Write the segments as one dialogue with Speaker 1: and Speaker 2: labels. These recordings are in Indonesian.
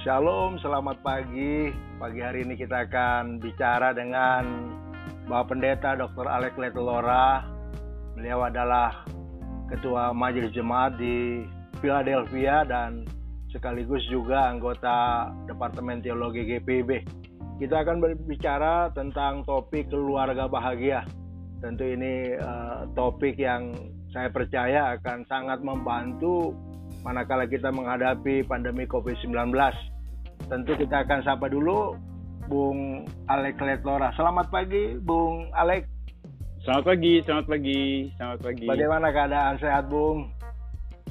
Speaker 1: Shalom, selamat pagi. Pagi hari ini kita akan bicara dengan Bapak Pendeta Dr. Alek Letolora. Beliau adalah Ketua Majelis Jemaat di Philadelphia dan sekaligus juga anggota Departemen Teologi GPB. Kita akan berbicara tentang topik keluarga bahagia. Tentu ini uh, topik yang saya percaya akan sangat membantu manakala kita menghadapi pandemi COVID-19. Tentu kita akan sapa dulu Bung Alek Letlora. Selamat pagi, Bung Alek.
Speaker 2: Selamat pagi, selamat pagi, selamat pagi.
Speaker 1: Bagaimana keadaan sehat, Bung?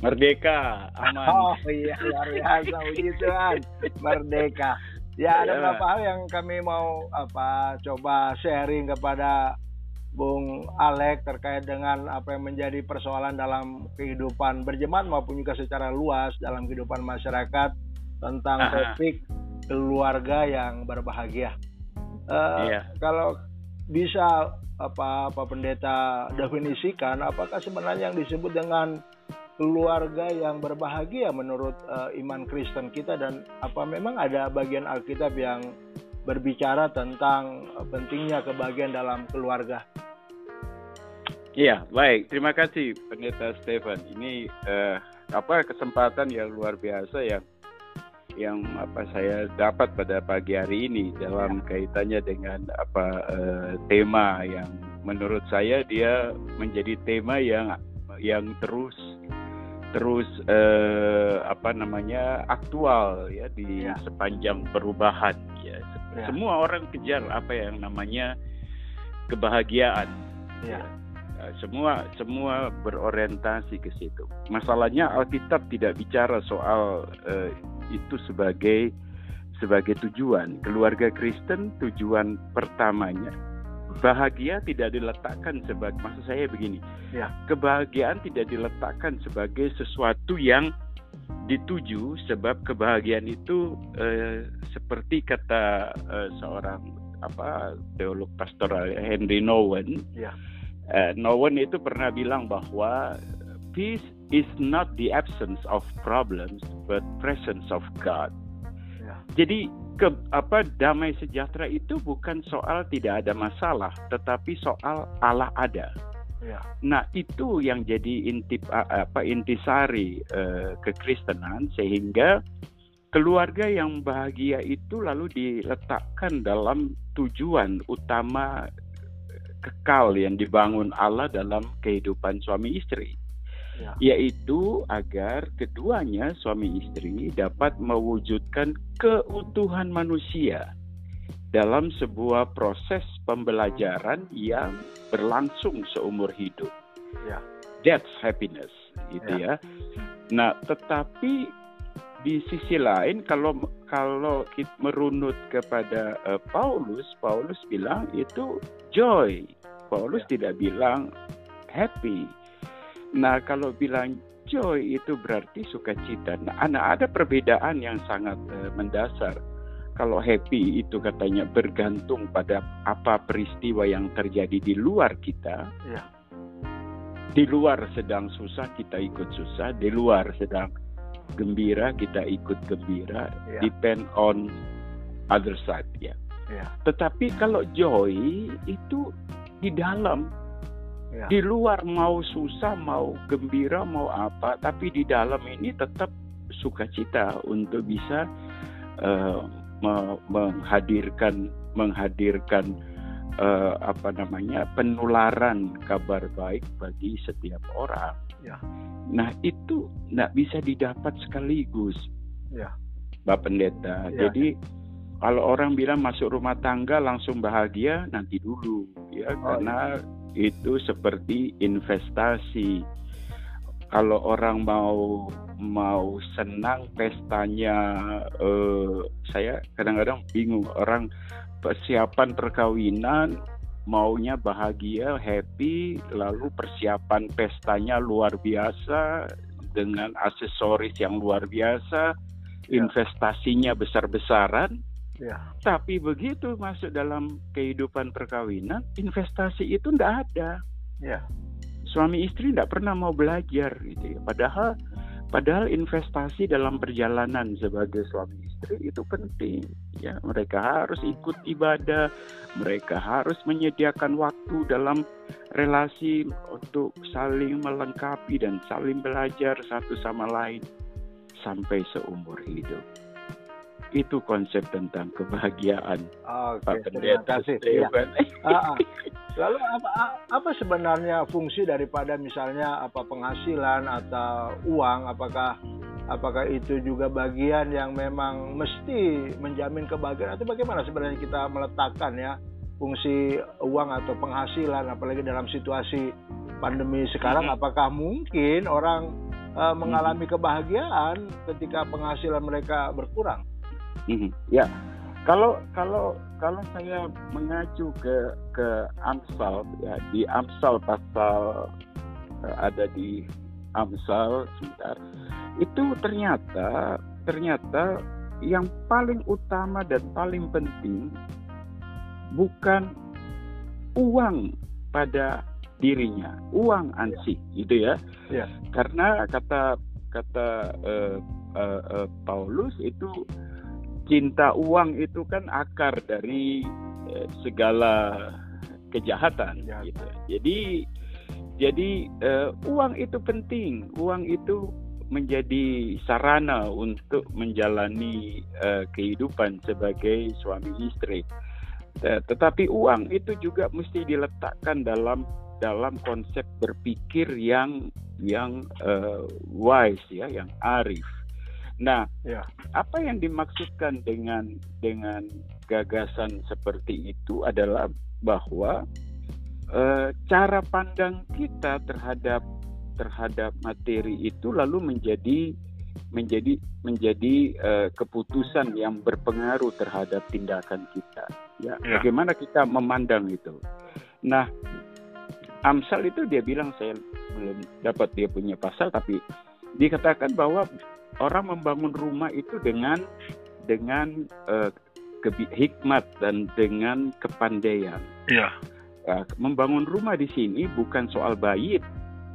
Speaker 2: Merdeka, aman.
Speaker 1: Oh iya, luar biasa, puji Tuhan. Merdeka. Ya, ada ya. beberapa hal yang kami mau apa coba sharing kepada Bung Alek terkait dengan apa yang menjadi persoalan dalam kehidupan berjemaat maupun juga secara luas dalam kehidupan masyarakat tentang topik keluarga yang berbahagia. Uh, iya. Kalau bisa apa apa pendeta definisikan apakah sebenarnya yang disebut dengan keluarga yang berbahagia menurut uh, iman Kristen kita dan apa memang ada bagian Alkitab yang berbicara tentang pentingnya kebahagiaan dalam keluarga.
Speaker 2: Iya, baik. Terima kasih Pendeta Stephen. Ini uh, apa kesempatan yang luar biasa yang yang apa saya dapat pada pagi hari ini dalam kaitannya dengan apa uh, tema yang menurut saya dia menjadi tema yang yang terus terus uh, apa namanya aktual ya di ya. sepanjang perubahan ya. ya. Semua orang kejar apa yang namanya kebahagiaan. Ya. ya. Semua semua berorientasi ke situ. Masalahnya Alkitab tidak bicara soal uh, itu sebagai sebagai tujuan. Keluarga Kristen tujuan pertamanya bahagia tidak diletakkan sebagai maksud saya begini ya. kebahagiaan tidak diletakkan sebagai sesuatu yang dituju sebab kebahagiaan itu eh, seperti kata eh, seorang apa teolog pastoral Henry Nowen ya. eh, Nowen itu pernah bilang bahwa peace is not the absence of problems but presence of God ya. jadi ke apa damai sejahtera itu bukan soal tidak ada masalah, tetapi soal Allah ada. Ya. Nah itu yang jadi intip apa intisari uh, kekristenan sehingga keluarga yang bahagia itu lalu diletakkan dalam tujuan utama kekal yang dibangun Allah dalam kehidupan suami istri ya. yaitu agar keduanya suami istri dapat mewujudkan keutuhan manusia dalam sebuah proses pembelajaran yang berlangsung seumur hidup. Ya. That's happiness, gitu ya. ya. Nah, tetapi di sisi lain kalau kalau kita merunut kepada uh, Paulus, Paulus bilang itu joy. Paulus ya. tidak bilang happy. Nah, kalau bilang joy itu berarti sukacita. Nah, ada perbedaan yang sangat uh, mendasar. Kalau happy itu katanya bergantung pada apa peristiwa yang terjadi di luar kita. Ya. Di luar sedang susah kita ikut susah, di luar sedang gembira kita ikut gembira. Ya. Depend on other side ya. ya. Tetapi kalau joy itu di dalam Ya. Di luar mau susah, mau gembira, mau apa, tapi di dalam ini tetap sukacita untuk bisa uh, menghadirkan menghadirkan uh, apa namanya penularan kabar baik bagi setiap orang. Ya. Nah itu nggak bisa didapat sekaligus, ya. Bapak Pendeta. Ya. Jadi kalau orang bilang masuk rumah tangga langsung bahagia, nanti dulu ya, oh, karena ya itu seperti investasi. Kalau orang mau mau senang pestanya, eh, saya kadang-kadang bingung orang persiapan perkawinan maunya bahagia, happy, lalu persiapan pestanya luar biasa dengan aksesoris yang luar biasa, ya. investasinya besar-besaran, Ya. Tapi begitu masuk dalam kehidupan perkawinan, investasi itu tidak ada. Ya. Suami istri tidak pernah mau belajar gitu ya. Padahal padahal investasi dalam perjalanan sebagai suami istri istri itu penting ya mereka harus ikut ibadah mereka harus menyediakan waktu dalam relasi untuk saling melengkapi dan saling belajar satu sama lain sampai seumur hidup itu konsep tentang kebahagiaan
Speaker 1: Oke, Pak terima kasih. Ya. Lalu apa apa sebenarnya fungsi daripada misalnya apa penghasilan atau uang apakah apakah itu juga bagian yang memang mesti menjamin kebahagiaan atau bagaimana sebenarnya kita meletakkan ya fungsi uang atau penghasilan apalagi dalam situasi pandemi sekarang mm -hmm. apakah mungkin orang uh, mengalami kebahagiaan ketika penghasilan mereka berkurang?
Speaker 2: Mm -hmm. Ya, kalau kalau kalau saya mengacu ke ke Amsal ya di Amsal pasal uh, ada di Amsal sebentar itu ternyata ternyata yang paling utama dan paling penting bukan uang pada dirinya, uang ansih, gitu ya. ya. Karena kata kata uh, uh, uh, Paulus itu cinta uang itu kan akar dari uh, segala kejahatan, gitu. Jadi jadi uh, uang itu penting, uang itu menjadi sarana untuk menjalani uh, kehidupan sebagai suami istri. Tetapi uang itu juga mesti diletakkan dalam dalam konsep berpikir yang yang uh, wise ya, yang arif. Nah, ya. apa yang dimaksudkan dengan dengan gagasan seperti itu adalah bahwa uh, cara pandang kita terhadap terhadap materi itu lalu menjadi menjadi menjadi uh, keputusan yang berpengaruh terhadap tindakan kita. Ya, ya, bagaimana kita memandang itu. Nah, Amsal itu dia bilang saya belum dapat dia punya pasal tapi dikatakan bahwa orang membangun rumah itu dengan dengan uh, hikmat dan dengan kepandaian.
Speaker 1: Ya.
Speaker 2: Uh, membangun rumah di sini bukan soal bait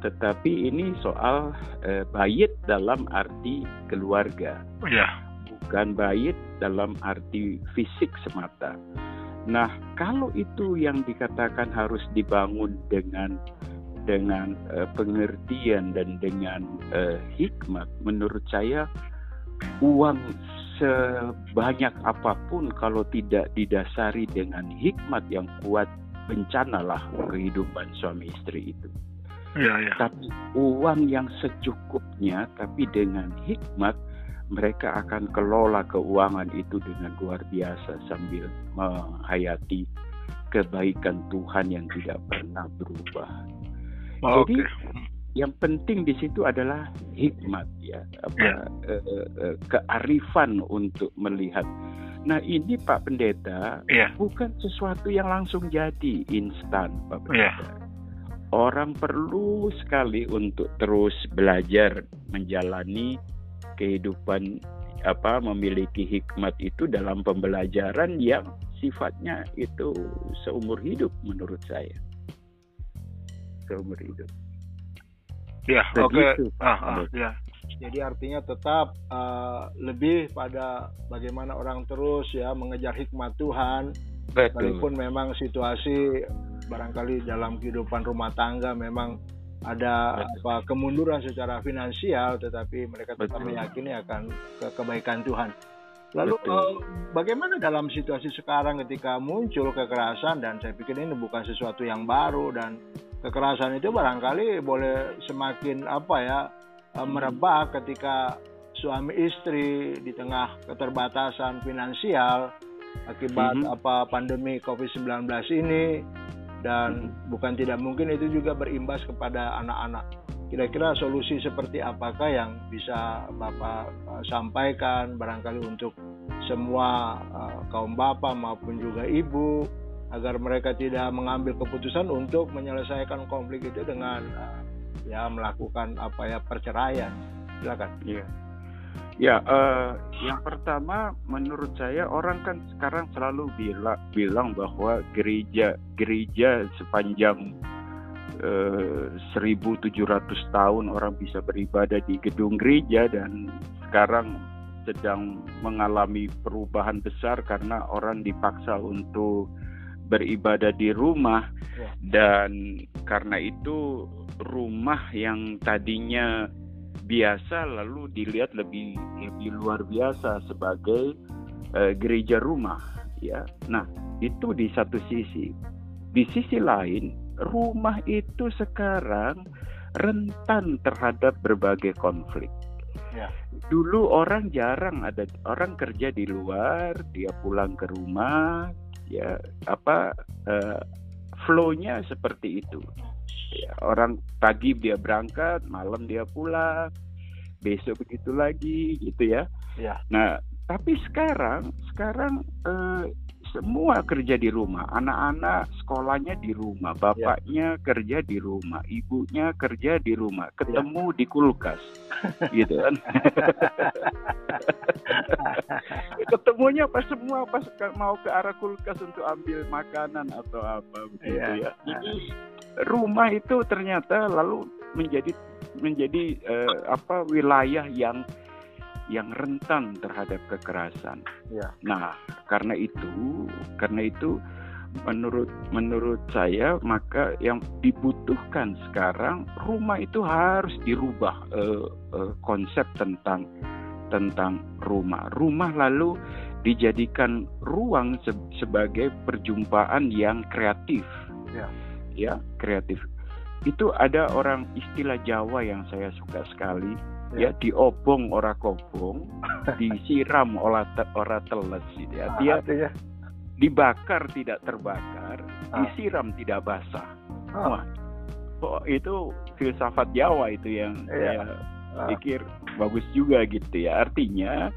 Speaker 2: tetapi ini soal eh, bayit dalam arti keluarga.
Speaker 1: Ya.
Speaker 2: Bukan bayit dalam arti fisik semata. Nah, kalau itu yang dikatakan harus dibangun dengan dengan eh, pengertian dan dengan eh, hikmat, menurut saya uang sebanyak apa pun kalau tidak didasari dengan hikmat yang kuat bencanalah kehidupan suami istri itu.
Speaker 1: Ya, ya.
Speaker 2: Tapi uang yang secukupnya, tapi dengan hikmat, mereka akan kelola keuangan itu dengan luar biasa sambil menghayati kebaikan Tuhan yang tidak pernah berubah.
Speaker 1: Oh, Jadi
Speaker 2: yang penting di situ adalah hikmat ya, apa ya. Uh, uh, kearifan untuk melihat. Nah ini Pak Pendeta
Speaker 1: ya.
Speaker 2: bukan sesuatu yang langsung jadi instan Pak ya. Pendeta. Ya orang perlu sekali untuk terus belajar menjalani kehidupan apa memiliki hikmat itu dalam pembelajaran yang sifatnya itu seumur hidup menurut saya seumur hidup
Speaker 1: ya oke okay. ah, ah, ya jadi artinya tetap uh, lebih pada bagaimana orang terus ya mengejar hikmat Tuhan Betul. walaupun memang situasi barangkali dalam kehidupan rumah tangga memang ada apa kemunduran secara finansial tetapi mereka tetap Betul. meyakini akan ke kebaikan Tuhan. Lalu uh, bagaimana dalam situasi sekarang ketika muncul kekerasan dan saya pikir ini bukan sesuatu yang baru dan kekerasan itu barangkali boleh semakin apa ya uh, merebak ketika suami istri di tengah keterbatasan finansial akibat mm -hmm. apa pandemi Covid-19 ini dan bukan tidak mungkin itu juga berimbas kepada anak-anak. Kira-kira solusi seperti apakah yang bisa Bapak uh, sampaikan barangkali untuk semua uh, kaum bapak maupun juga ibu agar mereka tidak mengambil keputusan untuk menyelesaikan konflik itu dengan uh, ya melakukan apa ya perceraian. Silakan.
Speaker 2: Iya. Ya, uh, yang pertama menurut saya orang kan sekarang selalu bilang bilang bahwa gereja gereja sepanjang uh, eh, 1700 tahun orang bisa beribadah di gedung gereja dan sekarang sedang mengalami perubahan besar karena orang dipaksa untuk beribadah di rumah ya. dan karena itu rumah yang tadinya biasa lalu dilihat lebih lebih luar biasa sebagai uh, gereja rumah ya. Nah, itu di satu sisi. Di sisi lain, rumah itu sekarang rentan terhadap berbagai konflik. Ya. Dulu orang jarang ada orang kerja di luar, dia pulang ke rumah, ya apa uh, flow-nya seperti itu. Ya, orang pagi dia berangkat, malam dia pulang, besok begitu lagi, gitu ya. ya. Nah, tapi sekarang, sekarang uh, semua kerja di rumah. Anak-anak sekolahnya di rumah, ya. bapaknya ya. kerja di rumah, ibunya kerja di rumah, ketemu ya. di kulkas, gitu kan? Ketemunya pas semua pas mau ke arah kulkas untuk ambil makanan atau apa begitu ya. ya. Jadi rumah itu ternyata lalu menjadi menjadi uh, apa wilayah yang yang rentan terhadap kekerasan. Ya. Nah, karena itu, karena itu menurut menurut saya maka yang dibutuhkan sekarang rumah itu harus dirubah uh, uh, konsep tentang tentang rumah. Rumah lalu dijadikan ruang se sebagai perjumpaan yang kreatif. Ya. ya, kreatif. Itu ada orang istilah Jawa yang saya suka sekali ya, ya diobong ora kobong disiram ora te, ora teles gitu ya dia artinya? dibakar tidak terbakar ah. disiram tidak basah ah. wah oh, itu filsafat Jawa itu yang ya. saya ah. pikir bagus juga gitu ya artinya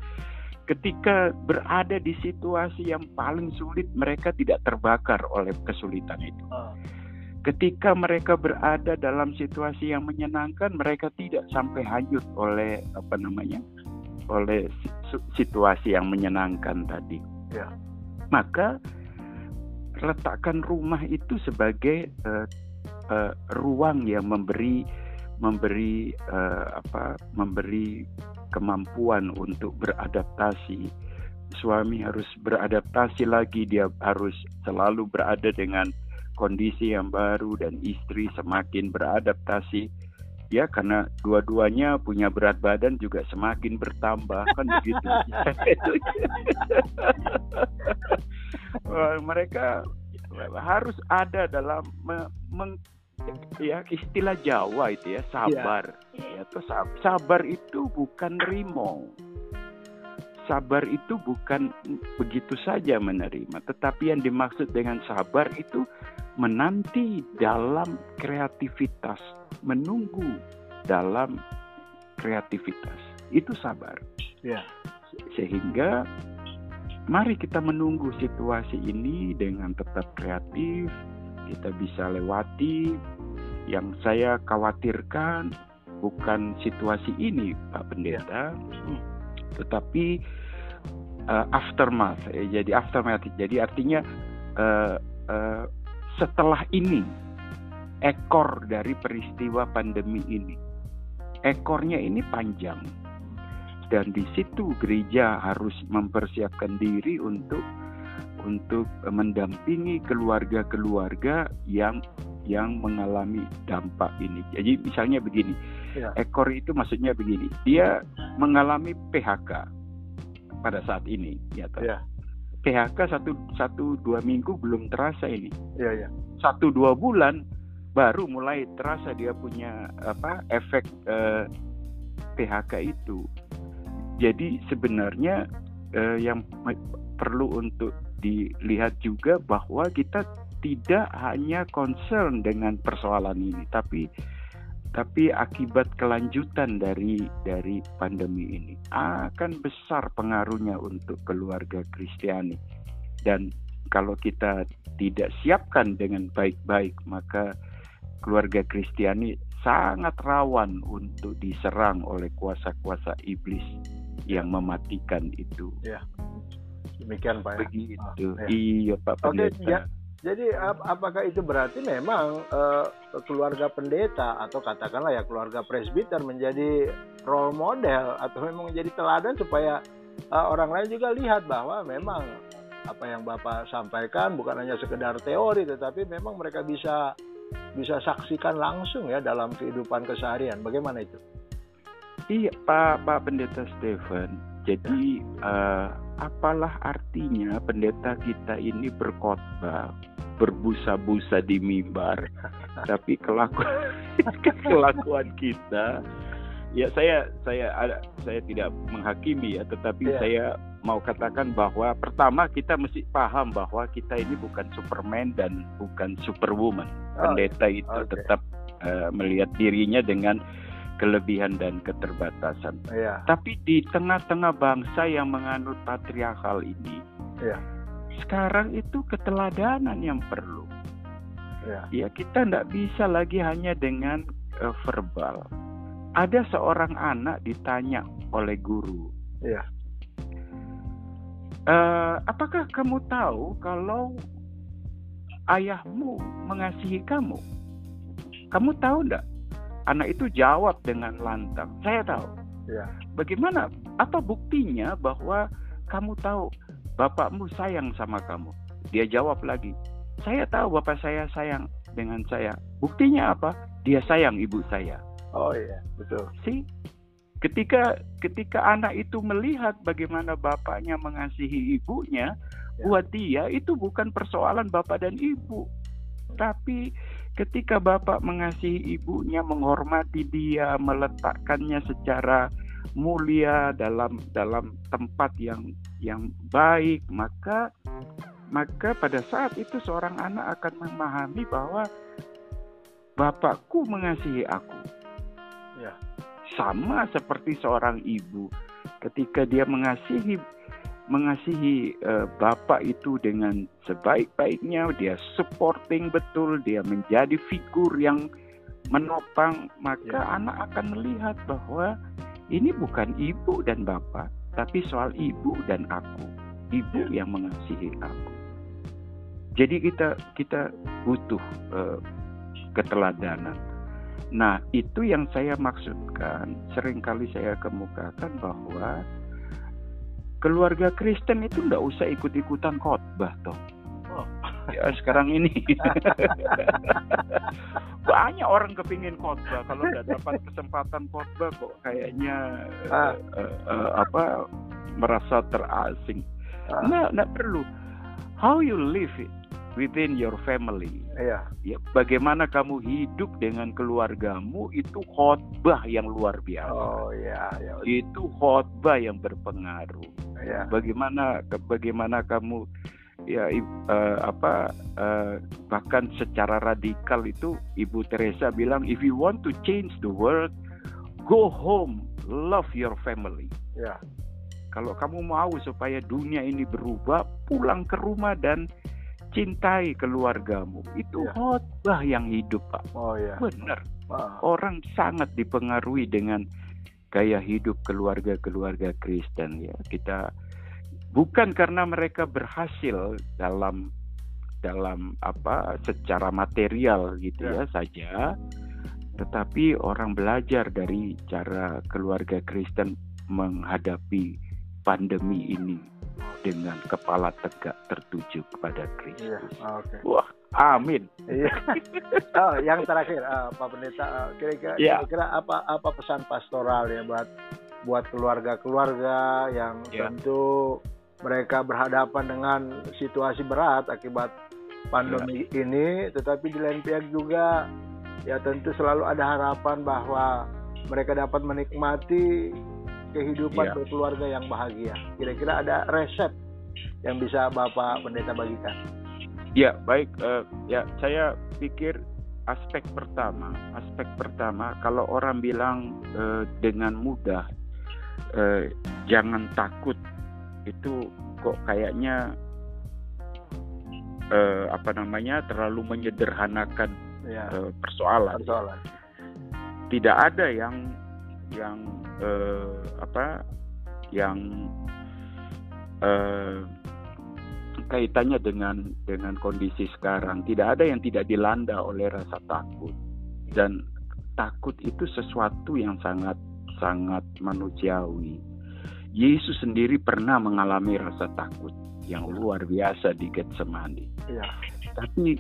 Speaker 2: ketika berada di situasi yang paling sulit mereka tidak terbakar oleh kesulitan itu ah ketika mereka berada dalam situasi yang menyenangkan mereka tidak sampai hanyut oleh apa namanya oleh situasi yang menyenangkan tadi ya. maka letakkan rumah itu sebagai uh, uh, ruang yang memberi memberi uh, apa memberi kemampuan untuk beradaptasi suami harus beradaptasi lagi dia harus selalu berada dengan kondisi yang baru dan istri semakin beradaptasi. Ya karena dua-duanya punya berat badan juga semakin bertambah kan begitu? Mereka harus ada dalam meng, ya istilah Jawa itu ya sabar. Ya, ya sabar itu bukan rimau. Sabar itu bukan begitu saja menerima, tetapi yang dimaksud dengan sabar itu menanti dalam kreativitas, menunggu dalam kreativitas. Itu sabar. Ya. Sehingga mari kita menunggu situasi ini dengan tetap kreatif, kita bisa lewati. Yang saya khawatirkan bukan situasi ini, Pak Pendeta, ya. tetapi uh, aftermath. Eh, jadi aftermath. Jadi artinya uh, uh, setelah ini ekor dari peristiwa pandemi ini. Ekornya ini panjang. Dan di situ gereja harus mempersiapkan diri untuk untuk mendampingi keluarga-keluarga yang yang mengalami dampak ini. Jadi misalnya begini, ya. ekor itu maksudnya begini, dia mengalami PHK pada saat ini, ya. ya. PHK satu satu dua minggu belum terasa ini. Iya ya. Satu dua bulan baru mulai terasa dia punya apa efek eh, PHK itu. Jadi sebenarnya eh, yang perlu untuk dilihat juga bahwa kita tidak hanya concern dengan persoalan ini, tapi tapi akibat kelanjutan dari dari pandemi ini akan besar pengaruhnya untuk keluarga Kristiani dan kalau kita tidak siapkan dengan baik-baik maka keluarga Kristiani sangat rawan untuk diserang oleh kuasa-kuasa iblis yang mematikan itu.
Speaker 1: Ya. Demikian Pak.
Speaker 2: Ya. Begitu. Ah, ya. Iya Pak Pendeta. Oke, ya.
Speaker 1: Jadi ap apakah itu berarti memang uh, keluarga pendeta atau katakanlah ya keluarga presbiter menjadi role model atau memang menjadi teladan supaya uh, orang lain juga lihat bahwa memang apa yang Bapak sampaikan bukan hanya sekedar teori tetapi memang mereka bisa bisa saksikan langsung ya dalam kehidupan keseharian. Bagaimana itu?
Speaker 2: Iya, Pak Pak Pendeta Stephen. Jadi uh, apalah artinya pendeta kita ini berkhotbah berbusa-busa di mimbar, tapi kelakuan kelakuan kita ya saya saya saya tidak menghakimi ya, tetapi yeah. saya mau katakan bahwa pertama kita mesti paham bahwa kita ini bukan Superman dan bukan Superwoman. Oh, Pendeta itu okay. tetap uh, melihat dirinya dengan kelebihan dan keterbatasan. Yeah. Tapi di tengah-tengah bangsa yang menganut patriarkal ini, yeah. sekarang itu keteladanan yang perlu. Yeah. Ya kita tidak bisa lagi hanya dengan uh, verbal. Ada seorang anak ditanya oleh guru, yeah. uh, apakah kamu tahu kalau ayahmu mengasihi kamu? Kamu tahu tidak? Anak itu jawab dengan lantang, saya tahu. Ya. Bagaimana? Apa buktinya bahwa kamu tahu bapakmu sayang sama kamu? Dia jawab lagi, saya tahu bapak saya sayang dengan saya. Buktinya apa? Dia sayang ibu saya.
Speaker 1: Oh iya, betul.
Speaker 2: Si ketika ketika anak itu melihat bagaimana bapaknya mengasihi ibunya, ya. buat dia itu bukan persoalan bapak dan ibu, tapi ketika bapak mengasihi ibunya, menghormati dia, meletakkannya secara mulia dalam dalam tempat yang yang baik, maka maka pada saat itu seorang anak akan memahami bahwa bapakku mengasihi aku. Ya. Sama seperti seorang ibu ketika dia mengasihi mengasihi uh, bapak itu dengan sebaik-baiknya, dia supporting betul, dia menjadi figur yang menopang, maka ya. anak akan melihat bahwa ini bukan ibu dan bapak, tapi soal ibu dan aku, ibu ya. yang mengasihi aku. Jadi kita kita butuh uh, keteladanan. Nah, itu yang saya maksudkan, sering kali saya kemukakan bahwa keluarga Kristen itu nggak usah ikut-ikutan khotbah toh. Oh. Ya sekarang ini banyak orang kepingin khotbah kalau nggak dapat kesempatan khotbah kok kayaknya ah. uh, uh, apa merasa terasing. Ah. Nggak, nggak perlu. How you live it within your family. Iya. Ya, bagaimana kamu hidup dengan keluargamu itu khotbah yang luar biasa.
Speaker 1: Oh iya, ya.
Speaker 2: Itu khotbah yang berpengaruh. Iya. Bagaimana bagaimana kamu ya uh, apa uh, bahkan secara radikal itu Ibu Teresa bilang if you want to change the world go home love your family. Ya. Kalau kamu mau supaya dunia ini berubah, pulang ke rumah dan cintai keluargamu. Itu ya. khotbah yang hidup, Pak.
Speaker 1: Oh ya.
Speaker 2: Benar. Wow. Orang sangat dipengaruhi dengan gaya hidup keluarga-keluarga Kristen ya. Kita bukan karena mereka berhasil dalam dalam apa secara material gitu ya, ya saja tetapi orang belajar dari cara keluarga Kristen menghadapi pandemi ini dengan kepala tegak tertuju kepada Kristus. Iya, okay. Wah, amin. Iya.
Speaker 1: oh, yang terakhir, uh, Pak Pendeta, uh, kira-kira, yeah. kira-kira apa apa pesan pastoral ya buat buat keluarga-keluarga yang yeah. tentu mereka berhadapan dengan situasi berat akibat pandemi yeah. ini, tetapi di lain pihak juga ya tentu selalu ada harapan bahwa mereka dapat menikmati kehidupan yeah. berkeluarga yang bahagia. Kira-kira ada resep yang bisa Bapak Pendeta bagikan?
Speaker 2: Ya, baik. Uh, ya, saya pikir aspek pertama, aspek pertama, kalau orang bilang uh, dengan mudah, uh, jangan takut, itu kok kayaknya uh, apa namanya terlalu menyederhanakan ya. uh, persoalan. persoalan. Tidak ada yang yang uh, apa yang uh, kaitannya dengan dengan kondisi sekarang tidak ada yang tidak dilanda oleh rasa takut dan takut itu sesuatu yang sangat sangat manusiawi Yesus sendiri pernah mengalami rasa takut yang luar biasa di Getsemani. Ya. Tapi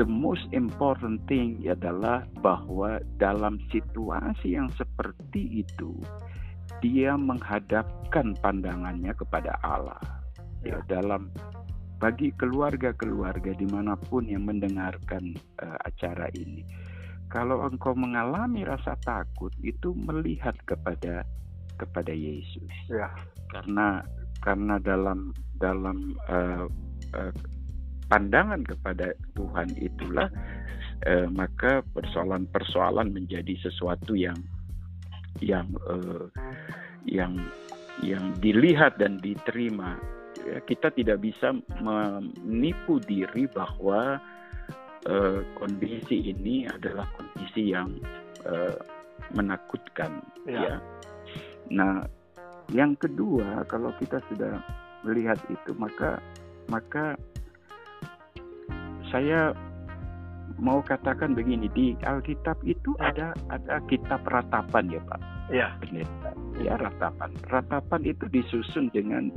Speaker 2: the most important thing adalah bahwa dalam situasi yang seperti itu dia menghadapkan pandangannya kepada Allah. Ya, ya dalam bagi keluarga-keluarga di mana pun yang mendengarkan uh, acara ini, kalau engkau mengalami rasa takut itu melihat kepada kepada Yesus. Ya. Karena karena dalam dalam uh, uh, pandangan kepada Tuhan itulah uh, maka persoalan-persoalan menjadi sesuatu yang yang uh, yang yang dilihat dan diterima. Ya, kita tidak bisa menipu diri bahwa uh, kondisi ini adalah kondisi yang uh, menakutkan, ya. ya Nah, yang kedua, kalau kita sudah melihat itu, maka maka saya mau katakan begini di Alkitab itu ada ada kitab ratapan ya Pak.
Speaker 1: Ya.
Speaker 2: Pendeta. Ya ratapan. Ratapan itu disusun dengan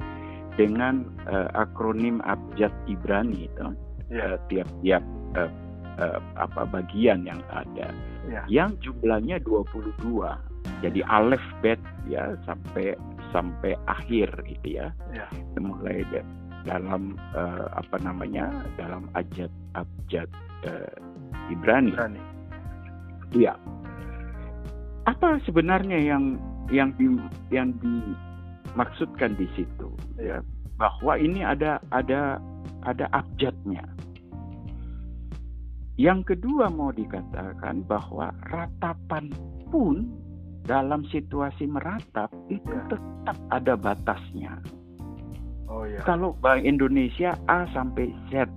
Speaker 2: dengan uh, akronim abjad Ibrani itu. Ya. Uh, tiap-tiap uh, uh, apa bagian yang ada. Ya. Yang jumlahnya 22 jadi alef bet ya sampai sampai akhir gitu ya, ya. mulai dalam uh, apa namanya dalam ajat abjad uh, Ibrani. Ibrani. Ya. Apa sebenarnya yang yang di yang dimaksudkan di situ ya bahwa ini ada ada ada abjadnya. Yang kedua mau dikatakan bahwa ratapan pun dalam situasi meratap itu ya. tetap ada batasnya. Oh ya. Kalau Bank Indonesia A sampai Z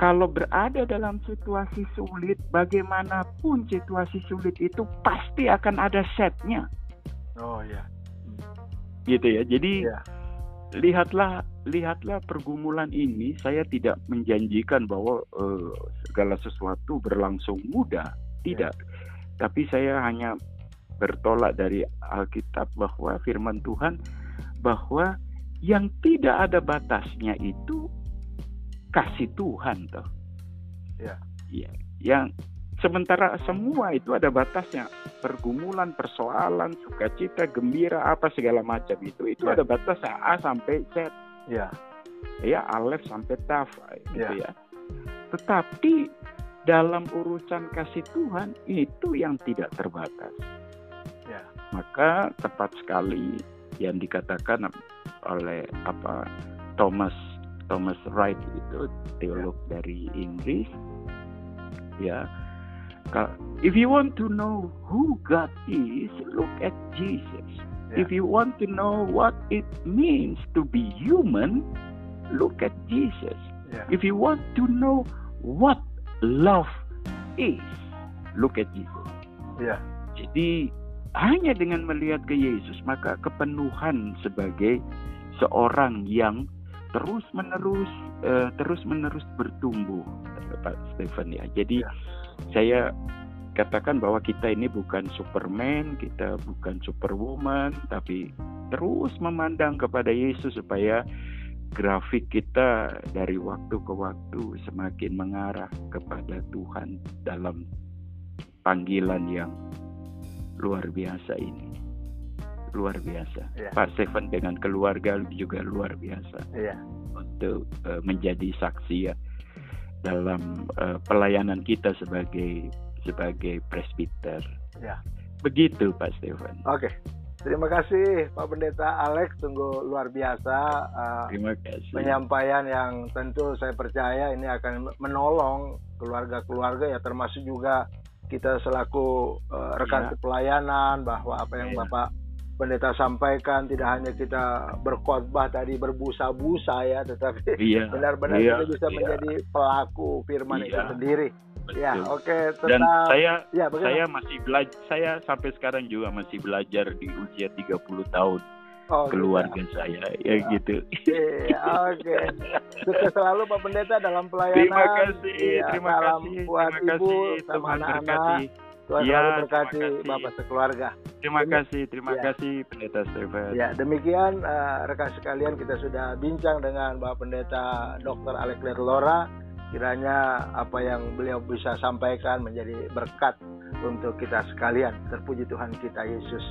Speaker 2: kalau berada dalam situasi sulit, bagaimanapun situasi sulit itu pasti akan ada setnya.
Speaker 1: Oh ya.
Speaker 2: Gitu ya. Jadi ya. lihatlah lihatlah pergumulan ini. Saya tidak menjanjikan bahwa uh, segala sesuatu berlangsung mudah. Tidak. Ya tapi saya hanya bertolak dari Alkitab bahwa firman Tuhan bahwa yang tidak ada batasnya itu kasih Tuhan toh. Ya. ya. Yang sementara semua itu ada batasnya. Pergumulan, persoalan, sukacita, gembira, apa segala macam itu itu ya. ada batasnya A sampai Z. Ya. Ya, Alef sampai Taf gitu ya. ya. Tetapi dalam urusan kasih Tuhan itu yang tidak terbatas. Ya. Maka tepat sekali yang dikatakan oleh apa Thomas Thomas Wright itu teolog ya. dari Inggris ya if you want to know who God is look at Jesus yeah. if you want to know what it means to be human look at Jesus yeah. if you want to know what love is look at Jesus. Ya. Jadi hanya dengan melihat ke Yesus maka kepenuhan sebagai seorang yang terus menerus uh, terus menerus bertumbuh Pak Stephen ya. Jadi ya. saya katakan bahwa kita ini bukan Superman, kita bukan Superwoman, tapi terus memandang kepada Yesus supaya grafik kita dari waktu ke waktu semakin mengarah kepada Tuhan dalam panggilan yang luar biasa ini. Luar biasa. Yeah. Pak Stephen dengan keluarga juga luar biasa. Yeah. Untuk uh, menjadi saksi ya dalam uh, pelayanan kita sebagai sebagai presbiter. Yeah. Begitu Pak Stephen.
Speaker 1: Oke. Okay. Terima kasih Pak Pendeta Alex, tunggu luar biasa
Speaker 2: uh, Terima kasih.
Speaker 1: penyampaian yang tentu saya percaya ini akan menolong keluarga-keluarga ya termasuk juga kita selaku uh, rekan ya. pelayanan bahwa apa yang ya. Bapak Pendeta sampaikan tidak hanya kita berkhotbah tadi berbusa-busa ya tetapi iya. benar-benar ya. kita bisa ya. menjadi pelaku firman ya. itu sendiri. Ya, oke. Okay,
Speaker 2: Dan saya ya, saya masih belajar saya sampai sekarang juga masih belajar di usia 30 tahun. Oh, gitu. keluarga gitu. saya ya, ya gitu.
Speaker 1: Oke. Okay. Sukses selalu Pak Pendeta dalam pelayanan.
Speaker 2: Terima kasih. Ya, terima kasih.
Speaker 1: buat
Speaker 2: terima
Speaker 1: Ibu kasih, sama anak-anak. Tuhan
Speaker 2: ya,
Speaker 1: selalu berkati Bapak sekeluarga.
Speaker 2: Terima kasih, terima ya. kasih Pendeta Stephen.
Speaker 1: Ya, demikian uh, rekan sekalian kita sudah bincang dengan Bapak Pendeta Dr. Alex Lora. Kiranya apa yang beliau bisa sampaikan menjadi berkat untuk kita sekalian. Terpuji Tuhan kita Yesus.